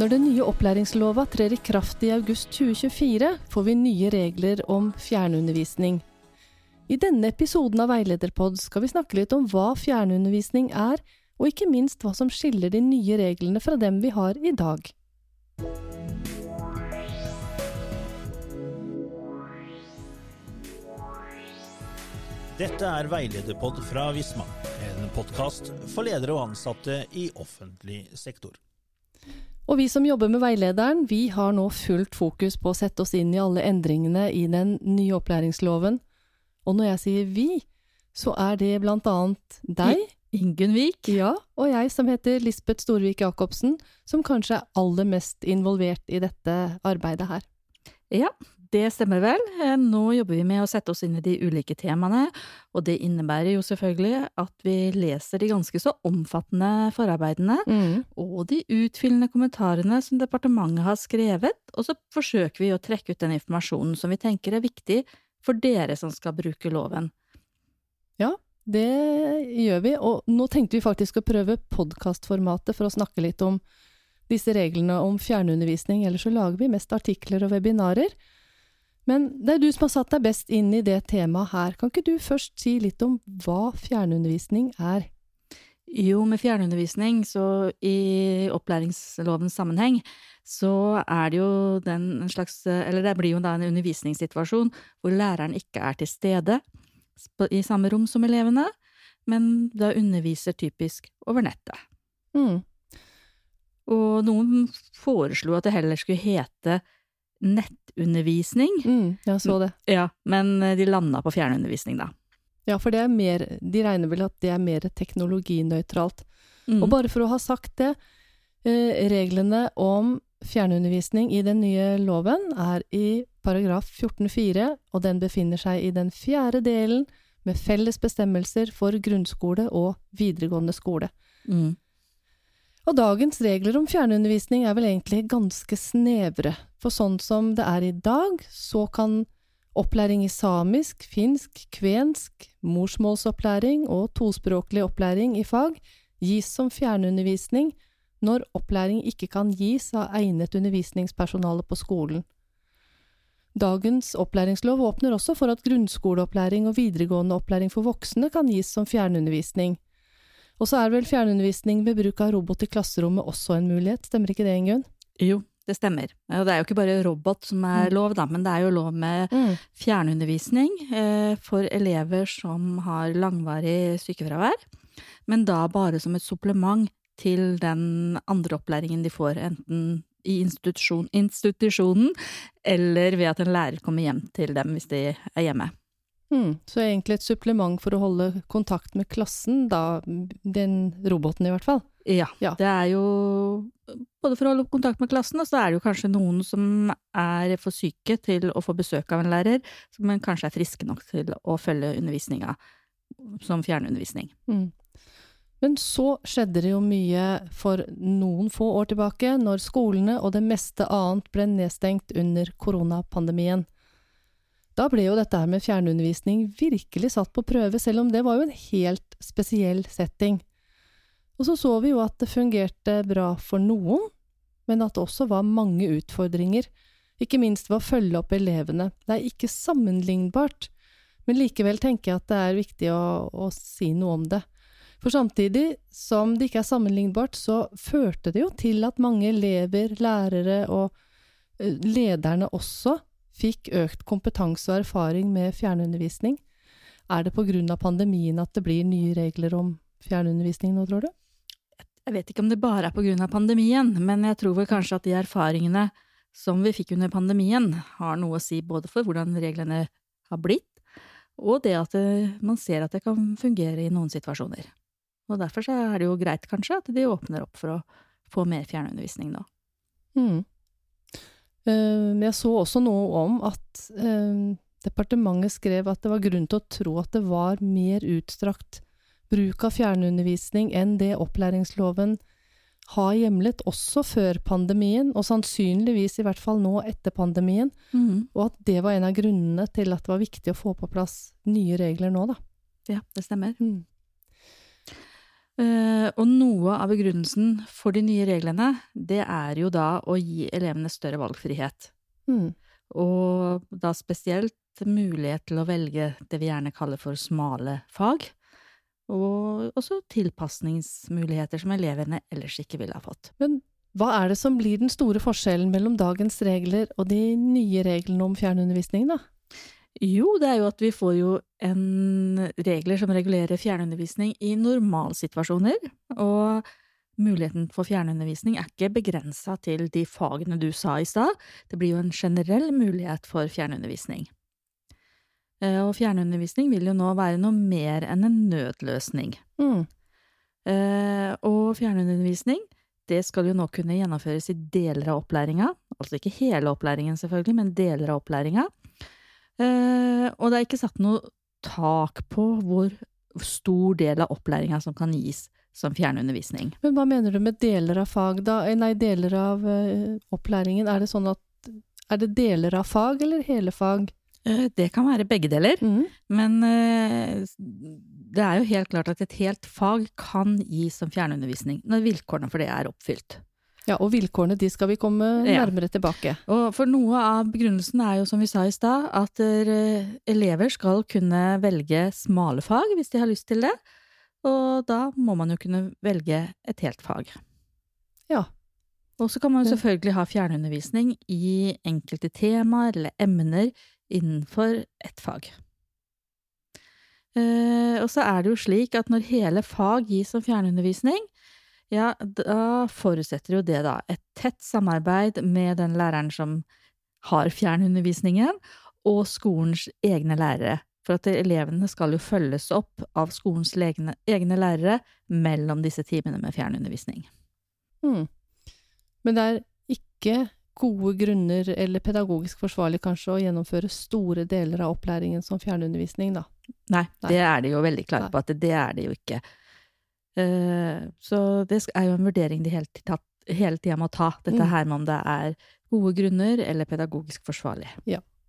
Når den nye opplæringslova trer i kraft i august 2024, får vi nye regler om fjernundervisning. I denne episoden av Veilederpod skal vi snakke litt om hva fjernundervisning er, og ikke minst hva som skiller de nye reglene fra dem vi har i dag. Dette er Veilederpod fra Visma, en podkast for ledere og ansatte i offentlig sektor. Og vi som jobber med veilederen, vi har nå fullt fokus på å sette oss inn i alle endringene i den nye opplæringsloven. Og når jeg sier vi, så er det blant annet deg, Ingunn Vik. ja, og jeg som heter Lisbeth Storvik Jacobsen, som kanskje er aller mest involvert i dette arbeidet her. Ja, det stemmer vel. Eh, Nå jobber vi med å sette oss inn i de ulike temaene, og det innebærer jo selvfølgelig at vi leser de ganske så omfattende forarbeidene og de utfyllende kommentarene som departementet har skrevet, og så forsøker vi å trekke ut den informasjonen som vi tenker er viktig for dere som skal bruke loven. Ja, det gjør vi, og nå tenkte vi faktisk å prøve podkastformatet for å snakke litt om disse reglene om fjernundervisning, ellers så lager vi mest artikler og webinarer. Men det er du som har satt deg best inn i det temaet her. Kan ikke du først si litt om hva fjernundervisning er? Jo, med fjernundervisning, så i opplæringslovens sammenheng, så er det jo den en slags Eller det blir jo da en undervisningssituasjon hvor læreren ikke er til stede i samme rom som elevene, men da underviser typisk over nettet. Mm. Og noen foreslo at det heller skulle hete nettundervisning. Mm, jeg så det. Ja, men de landa på fjernundervisning, da. Ja, for det er mer De regner vel at det er mer teknologinøytralt. Mm. Og bare for å ha sagt det, eh, reglene om fjernundervisning i den nye loven er i paragraf 14-4, og den befinner seg i den fjerde delen med felles bestemmelser for grunnskole og videregående skole. Mm. Og dagens regler om fjernundervisning er vel egentlig ganske snevre, for sånn som det er i dag, så kan opplæring i samisk, finsk, kvensk, morsmålsopplæring og tospråklig opplæring i fag gis som fjernundervisning når opplæring ikke kan gis av egnet undervisningspersonale på skolen. Dagens opplæringslov åpner også for at grunnskoleopplæring og videregående opplæring for voksne kan gis som fjernundervisning. Og så er vel fjernundervisning ved bruk av robot i klasserommet også en mulighet, stemmer ikke det, Ingunn? Jo, det stemmer. Og det er jo ikke bare robot som er Mm. lov, da, men det er jo lov med fjernundervisning eh, for elever som har langvarig sykefravær, men da bare som et supplement til den andre opplæringen de får, enten i institusjon, institusjonen eller ved at en lærer kommer hjem til dem hvis de er hjemme. Mm, så egentlig et supplement for å holde kontakt med klassen, da den roboten i hvert fall. Ja, Ja. det er jo både for å holde kontakt med klassen, og så er det jo kanskje noen som er for syke til å få besøk av en lærer, men kanskje er friske nok til å følge undervisninga som fjernundervisning. Mm. Men så skjedde det jo mye for noen få år tilbake, når skolene og det meste annet ble nedstengt under koronapandemien. Da ble jo dette her med fjernundervisning virkelig satt på prøve, selv om det var jo en helt spesiell setting. Og så så vi jo at det fungerte bra for noen, men at det også var mange utfordringer, ikke minst ved å følge opp elevene. Det er ikke sammenlignbart, men likevel tenker jeg at det er viktig å, å si noe om det. For samtidig som det ikke er sammenlignbart, så førte det jo til at mange elever, lærere og eh, lederne også fikk økt kompetanse og erfaring med fjernundervisning. Er det på grunn av pandemien at det blir nye regler om fjernundervisning nå, tror du? Jeg vet ikke om det bare er på grunn av pandemien, men jeg tror vel kanskje at de erfaringene som vi fikk under pandemien, har noe å si både for hvordan reglene har blitt, og det at eh, man ser at det kan fungere i noen situasjoner. Og derfor er det jo greit kanskje at de åpner opp for å få mer fjernundervisning nå. Mm. Eh, jeg så også noe om at eh, departementet skrev at det var grunn til å tro at det var mer utstrakt bruk av fjernundervisning enn det opplæringsloven har hjemlet, også før pandemien, og sannsynligvis i hvert fall nå etter pandemien, og at det var en av grunnene til at det var viktig å få på plass nye regler nå, da. Ja, det stemmer. Mm. Uh, og noe av begrunnelsen for de nye reglene, det er jo da å gi elevene større valgfrihet. Mm. Og da spesielt mulighet til å velge det vi gjerne kaller for smale fag. Og også tilpasningsmuligheter som elevene ellers ikke ville ha fått. Men hva er det som blir den store forskjellen mellom dagens regler og de nye reglene om fjernundervisning, da? Jo, det er jo at vi får jo en regler som regulerer fjernundervisning i normalsituasjoner, og muligheten for fjernundervisning er ikke begrensa til de fagene du sa i stad, det blir jo en generell mulighet for fjernundervisning. Eh, og fjernundervisning vil jo nå være noe mer enn en nødløsning. Mm. Eh, og fjernundervisning, det skal jo nå kunne gjennomføres i deler av opplæringa, altså ikke hele opplæringen selvfølgelig, men deler av opplæringa. Eh, og det er ikke satt noe tak på hvor stor del av opplæringa som kan gis som fjernundervisning. Men hva mener du med deler av fag, da? Nei, deler av opplæringen. Er det sånn at Er det deler av fag eller hele fag? Eh, Det kan være begge deler, Mm. men eh, det er jo helt klart at et helt fag kan gis som fjernundervisning når vilkårene for det er oppfylt. Ja, og vilkårene de skal vi komme Ja. nærmere tilbake. Og for noe av begrunnelsen er jo, som vi sa i stad, at eh, elever skal kunne velge smale fag hvis de har lyst til det, og da må man jo kunne velge et helt fag. Ja. Og så kan man jo selvfølgelig ha fjernundervisning i enkelte temaer eller emner innenfor ett fag. Eh, og så er det jo slik at når hele fag gis som fjernundervisning, ja, da forutsetter jo det da et tett samarbeid med den læreren som har fjernundervisningen, og skolens egne lærere. For at elevene skal jo følges opp av skolens egne, egne lærere mellom disse timene med fjernundervisning. Mm. Men det er ikke gode grunner eller pedagogisk forsvarlig kanskje å gjennomføre store deler av opplæringen som fjernundervisning, da. Nei, Nei. det er de jo veldig klare på at det er det jo ikke. Uh, Så det er jo en vurdering de hele hele tida må ta, dette Mm. her med om det er gode grunner eller pedagogisk forsvarlig.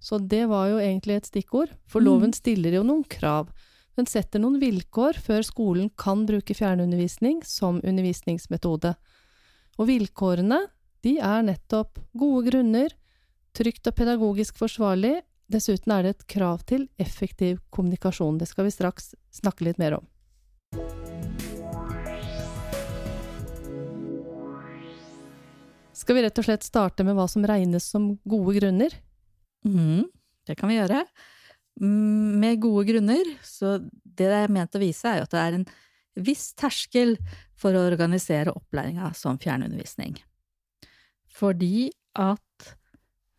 Så det var jo egentlig et stikkord, for Mm. loven stiller jo noen krav. Den setter noen vilkår før skolen kan bruke fjernundervisning som undervisningsmetode. Og vilkårene, de er nettopp gode grunner, trygt og pedagogisk forsvarlig, dessuten er det et krav til effektiv kommunikasjon. Det skal vi straks snakke litt mer om. Skal vi rett og slett starte med hva som regnes som gode grunner? Mm, det kan vi gjøre. Mm, Med gode grunner, så det det er ment å vise, er jo at det er en viss terskel for å organisere opplæringa som fjernundervisning. Fordi at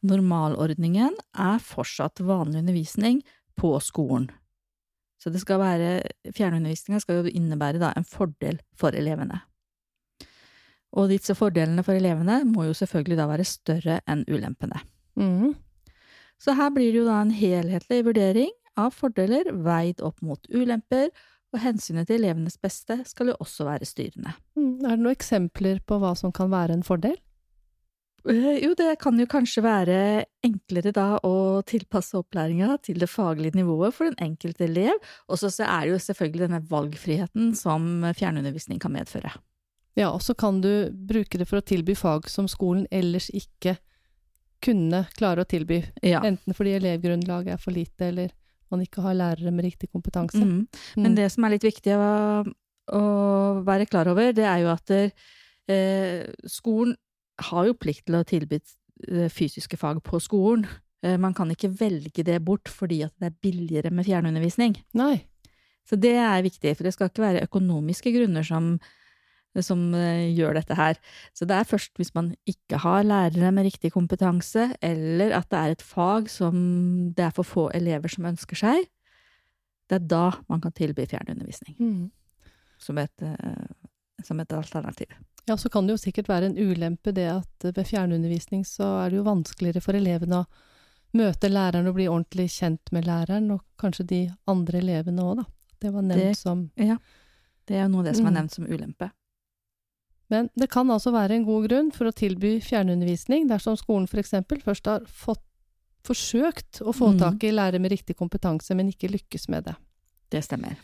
normalordningen er fortsatt vanlig undervisning på skolen. Så det skal være, fjernundervisninga skal jo innebære da en fordel for elevene. Og disse fordelene for elevene må jo selvfølgelig da være større enn ulempene. Mm. Så her blir det jo da en helhetlig vurdering av fordeler veid opp mot ulemper, og hensynet til elevenes beste skal jo også være styrende. Mm, Er det noen eksempler på hva som kan være en fordel? Eh, Jo, det kan jo kanskje være enklere da å tilpasse opplæringa til det faglige nivået for den enkelte elev, og så er det jo selvfølgelig denne valgfriheten som fjernundervisning kan medføre. Ja, og så kan du bruke det for å tilby fag som skolen ellers ikke kunne klare å tilby. Ja. Enten fordi elevgrunnlaget er for lite, eller man ikke har lærere med riktig kompetanse. Mm. Men Mm. det som er litt viktig å, å være klar over, det er jo at eh, skolen har jo plikt til å tilby eh, fysiske fag på skolen. Eh, man kan ikke velge det bort fordi at det er billigere med fjernundervisning. Nei. Så det er viktig, for det skal ikke være økonomiske grunner som, som eh, gjør dette her. Så det er først hvis man ikke har lærere med riktig kompetanse, eller at det er et fag som det er for få elever som ønsker seg, det er da man kan tilby fjernundervisning Mm. som et, som et alternativ. Ja, så kan det jo sikkert være en ulempe det at ved fjernundervisning så er det jo vanskeligere for elevene å møte læreren og bli ordentlig kjent med læreren, og kanskje de andre elevene òg, da. Det var nevnt Det- som Ja, det er jo noe av det som er Mm. nevnt som ulempe. Men det kan altså være en god grunn for å tilby fjernundervisning dersom skolen f.eks. først har fått forsøkt å få Mm. tak i lærere med riktig kompetanse, men ikke lykkes med det. Det stemmer.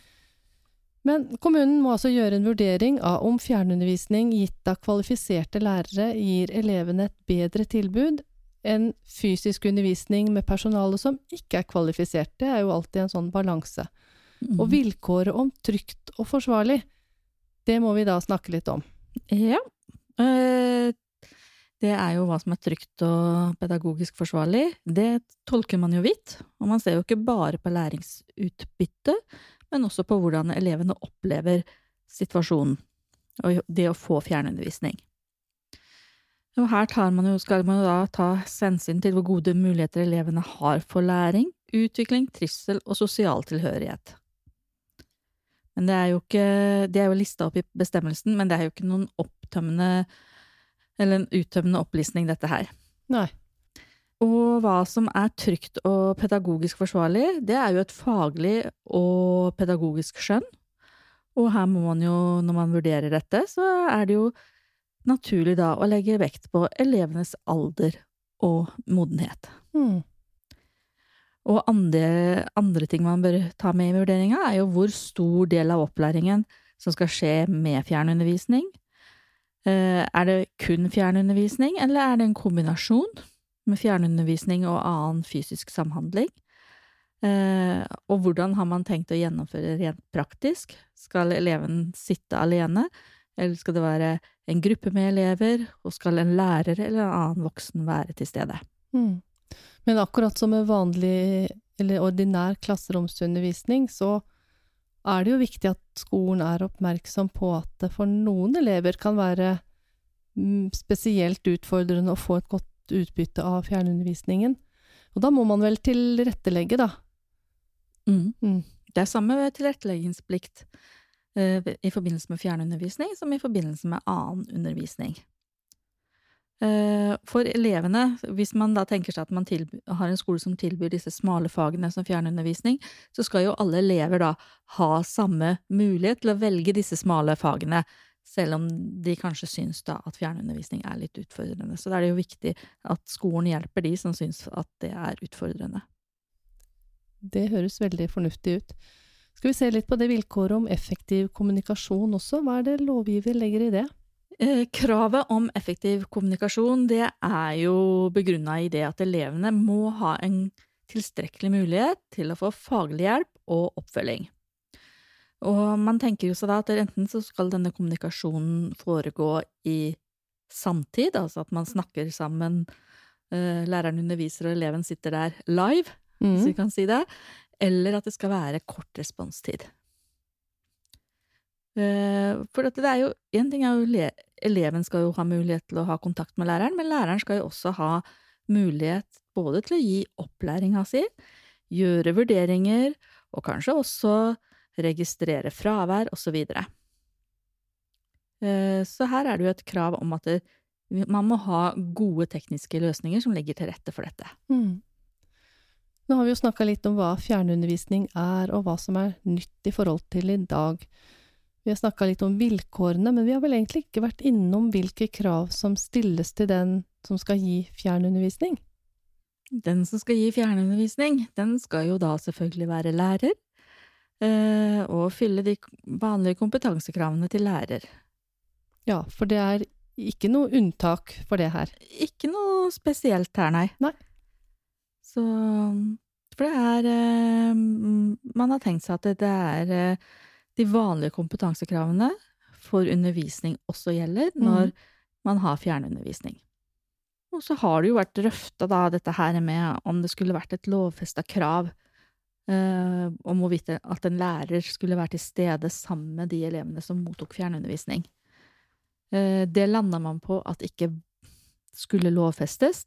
Men kommunen må altså gjøre en vurdering av om fjernundervisning gitt av kvalifiserte lærere gir elevene et bedre tilbud enn fysisk undervisning med personale som ikke er kvalifisert. Det er jo alltid en sånn balanse. Mm. Og vilkåret om trygt og forsvarlig, det må vi da snakke litt om. Ja. Eh, Det er jo hva som er trygt og pedagogisk forsvarlig. Det tolker man jo vidt, og man ser jo ikke bare på læringsutbytte, men også på hvordan elevene opplever situasjonen og det å få fjernundervisning. Og her man jo, skal man jo da ta hensyn til hvor gode muligheter elevene har for læring, utvikling, trivsel og sosial tilhørighet. Men det er jo ikke Det er jo lista opp i bestemmelsen, men det er jo ikke noen opptømmende eller en uttømmende opplistning, dette her. Nei. Og hva som er trygt og pedagogisk forsvarlig, det er jo et faglig og pedagogisk skjønn. Og her må man jo, når man vurderer dette, så er det jo naturlig da å legge vekt på elevenes alder og modenhet. Mm. Og andre, andre ting man bør ta med i vurderinga, er jo hvor stor del av opplæringen som skal skje med fjernundervisning. Eh, Er det kun fjernundervisning, eller er det en kombinasjon med fjernundervisning og annen fysisk samhandling? Eh, Og hvordan har man tenkt å gjennomføre rent praktisk? Skal eleven sitte alene, eller skal det være en gruppe med elever, og skal en lærer eller en annen voksen være til stede? Mm. Men akkurat som med vanlig eller ordinær klasseromsundervisning, så er det jo viktig at skolen er oppmerksom på at det for noen elever kan være mm, spesielt utfordrende å få et godt utbytte av fjernundervisningen. Og da må man vel tilrettelegge, da. Mm. Det er samme tilretteleggingsplikt eh, i forbindelse med fjernundervisning som i forbindelse med annen undervisning. Eh, For elevene, hvis man da tenker seg at man har en skole som tilbyr disse smale fagene som fjernundervisning, så skal jo alle elever da ha samme mulighet til å velge disse smale fagene, selv om de kanskje syns da at fjernundervisning er litt utfordrende. Så da er det jo viktig at skolen hjelper de som syns at det er utfordrende. Det høres veldig fornuftig ut. Skal vi se litt på det vilkåret om effektiv kommunikasjon også? Hva er det lovgiver legger i det? Eh, Kravet om effektiv kommunikasjon det er jo begrunna i det at elevene må ha en tilstrekkelig mulighet til å få faglig hjelp og oppfølging. Og man tenker jo seg da at enten så skal denne kommunikasjonen foregå i samtid, altså at man snakker sammen, eh, læreren underviser og eleven sitter der live, hvis vi Mm. kan si det, eller at det skal være kort responstid. Eh, For det er jo, en ting er jo eleven skal jo ha mulighet til å ha kontakt med læreren, men læreren skal jo også ha mulighet både til å gi opplæringa si, gjøre vurderinger, og kanskje også registrere fravær, osv. Så, Så her er det jo et krav om at man må ha gode tekniske løsninger som legger til rette for dette. Mm. Nå har vi jo snakka litt om hva fjernundervisning er, og hva som er nytt i forhold til i dag. Vi har snakka litt om vilkårene, men vi har vel egentlig ikke vært innom hvilke krav som stilles til den som skal gi fjernundervisning. Den som skal gi fjernundervisning, den skal jo da selvfølgelig være lærer, eh, og fylle de vanlige kompetansekravene til lærer. Ja, for det er ikke noe unntak for det her. Ikke noe spesielt her, nei. Nei. Så For det er eh, Man har tenkt seg at det, er eh, de vanlige kompetansekravene for undervisning også gjelder når man har fjernundervisning. Og så har det jo vært drøfta da dette her med om det skulle vært et lovfesta krav eh, om hvorvidt at en lærer skulle være til stede sammen med de elevene som mottok fjernundervisning. Eh, det landa man på at ikke skulle lovfestes.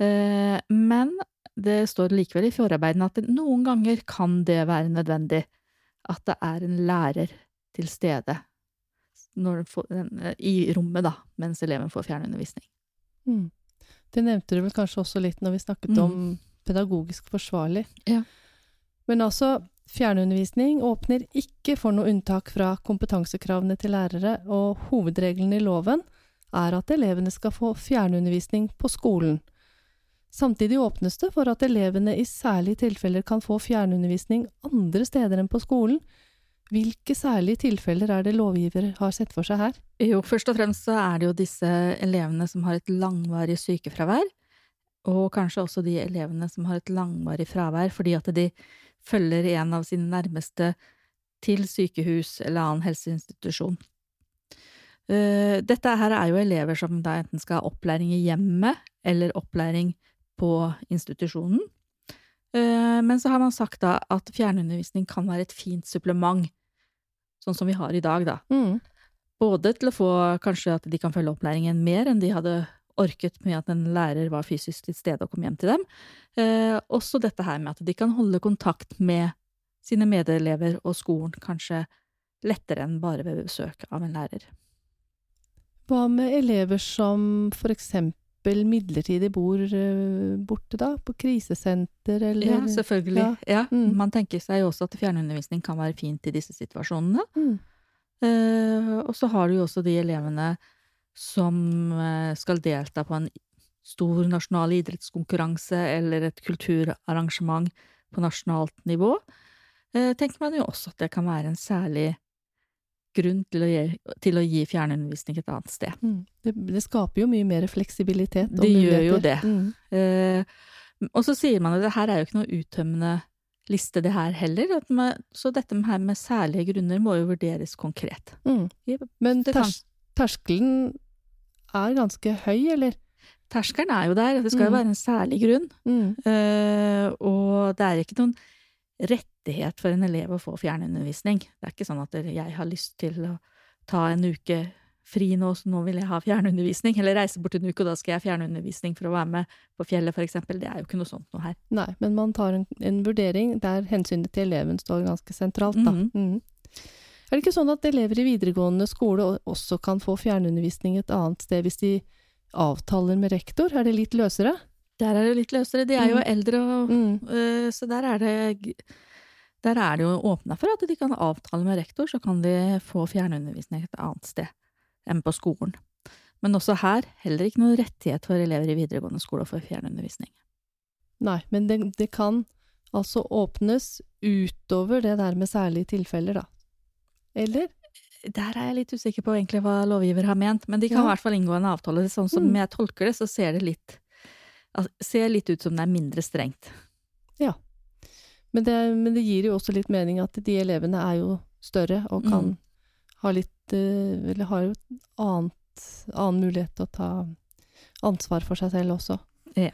Eh, Men det står likevel i forarbeidene at noen ganger kan det være nødvendig at det er en lærer til stede får- i rommet, da, mens eleven får fjernundervisning. Mm. Det nevnte du vel kanskje også litt når vi snakket Mm. om pedagogisk forsvarlig. Ja. Men altså, fjernundervisning åpner ikke for noe unntak fra kompetansekravene til lærere, og hovedregelen i loven er at elevene skal få fjernundervisning på skolen. Samtidig åpnes det for at elevene i særlige tilfeller kan få fjernundervisning andre steder enn på skolen, Hvilke særlige tilfeller er det lovgiver har sett for seg her? Jo, først og fremst så er det jo disse elevene som har et langvarig sykefravær, og kanskje også de elevene som har et langvarig fravær fordi at de følger en av sine nærmeste til sykehus eller annen helseinstitusjon. Eh, dette her er jo elever som da enten skal ha opplæring i hjemmet eller opplæring på institusjonen. Eh, men så har man sagt da at fjernundervisning kan være et fint supplement, sånn som vi har i dag, da. Mm. Både til å få kanskje at de kan følge opplæringen mer enn de hadde orket med at en lærer var fysisk til stede og kom hjem til dem. Eh, også dette her med at de kan holde kontakt med sine medelever og skolen kanskje lettere enn bare ved besøk av en lærer. Hva med elever som for eksempel midlertidig bor eh, borte, da? På krisesenter, eller Ja, selvfølgelig. Ja. Ja. Mm. Man tenker seg jo også at fjernundervisning kan være fint i disse situasjonene. Mm. Eh, og så har du jo også de elevene som eh, skal delta på en stor nasjonal idrettskonkurranse eller et kulturarrangement på nasjonalt nivå. Eh, tenker man jo også at det kan være en særlig grunn til å gi, til å gi fjernundervisning et annet sted. Mm. Det, det skaper jo mye mer fleksibilitet. Det gjør jo det. Mm. Eh, og så sier man at det her er jo ikke noe uttømmende liste, det her heller. Så dette her med særlige grunner må jo vurderes konkret. Mm. Men Det kan- ters terskelen er ganske høy, eller? Terskelen er jo der, det skal jo Mm. være en særlig grunn. Mm. Uh, og det er ikke noen rettighet for en elev å få fjernundervisning. Det er ikke sånn at jeg har lyst til å ta en uke fri nå, så nå vil jeg ha fjernundervisning, eller reise bort en uke, og da skal jeg ha fjernundervisning for å være med på fjellet, eksempel. Det er jo ikke noe sånt noe her. Nei, men man tar en, en vurdering der hensynet til eleven står ganske sentralt, da. Mhm. Mm. Er det ikke sånn at elever i videregående skole også kan få fjernundervisning et annet sted hvis de avtaler med rektor? Er det litt løsere? Der er det litt løsere. De er jo mm. eldre, og, Mm. uh, så der er det der er det jo åpna for at de kan avtale med rektor, så kan de få fjernundervisning et annet sted enn på skolen. Men også her heller ikke noen rettighet for elever i videregående skole å få fjernundervisning. Nei, men det, det kan altså åpnes utover det der med særlige tilfeller, da. Eller? Der er jeg litt usikker på egentlig hva lovgiver har ment, men de kan Ja. i hvert fall inngå en avtale. Sånn som Mm. jeg tolker det, så ser det litt, ser litt ut som det er mindre strengt. Men det, men det gir jo også litt mening at de elevene er jo større og kan Mm. ha litt eh, Eller har jo et annet, annen mulighet til å ta ansvar for seg selv også. Ja.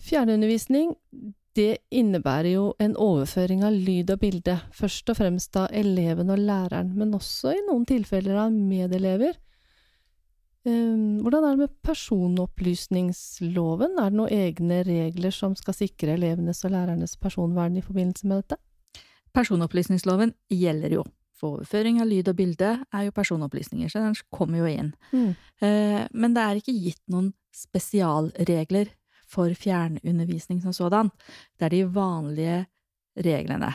Fjernundervisning, det innebærer jo en overføring av lyd og bilde, først og fremst av eleven og læreren, men også i noen tilfeller av medelever. Eh, Hvordan er det med personopplysningsloven? Er det noen egne regler som skal sikre elevenes og lærernes personvern i forbindelse med dette? Personopplysningsloven gjelder jo. For overføring av lyd og bilde er jo personopplysninger, så den kommer jo inn. Mm. Men det er ikke gitt noen spesialregler for fjernundervisning som sådan. Det er de vanlige reglene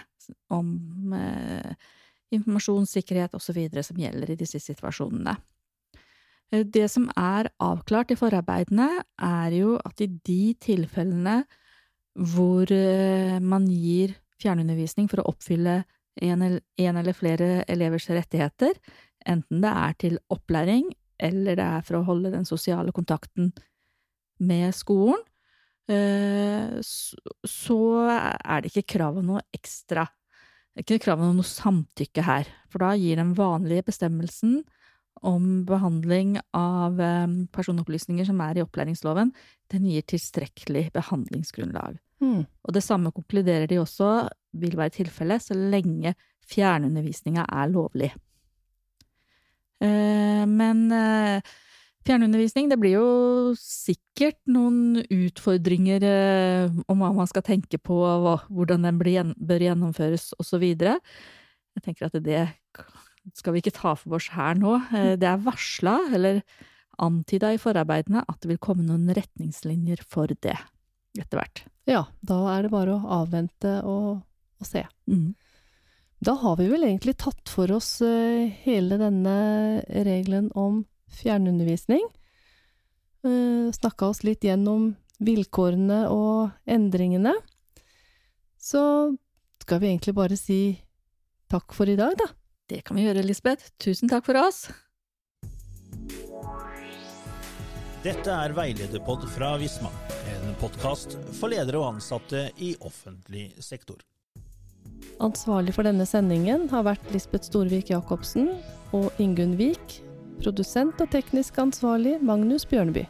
om eh, informasjonssikkerhet osv. som gjelder i disse situasjonene. Eh, Det som er avklart i forarbeidene, er jo at i de tilfellene hvor eh, man gir fjernundervisning for å oppfylle en, en eller flere elevers rettigheter, enten det er til opplæring eller det er for å holde den sosiale kontakten med skolen, så er det ikke krav om noe ekstra. Det er ikke krav om noe samtykke her, for da gir den vanlige bestemmelsen om behandling av eh, personopplysninger som er i opplæringsloven, den gir tilstrekkelig behandlingsgrunnlag. Mm. Og det samme konkluderer de også vil være tilfellet så lenge fjernundervisninga er lovlig. Eh, Men eh, fjernundervisning, det blir jo sikkert noen utfordringer eh, om hva man skal tenke på, hvordan den blir, bør gjennomføres, videre. Jeg tenker at det skal vi ikke ta for oss her nå. Eh, Det er varsla, eller antyda i forarbeidene, at det vil komme noen retningslinjer for det etter hvert. Ja, da er det bare å avvente og, og se. Mm. Da har vi vel egentlig tatt for oss eh, hele denne regelen om fjernundervisning. Uh, Snakka oss litt gjennom vilkårene og endringene. Så skal vi egentlig bare si takk for i dag, da. Det kan vi gjøre, Lisbeth. Tusen takk for oss. Dette er Veilederpod fra Visma, en podkast for ledere og ansatte i offentlig sektor. Ansvarlig for denne sendingen har vært Lisbeth Storvik Jacobsen og Ingunn Vik. Produsent og teknisk ansvarlig Magnus Bjørneby.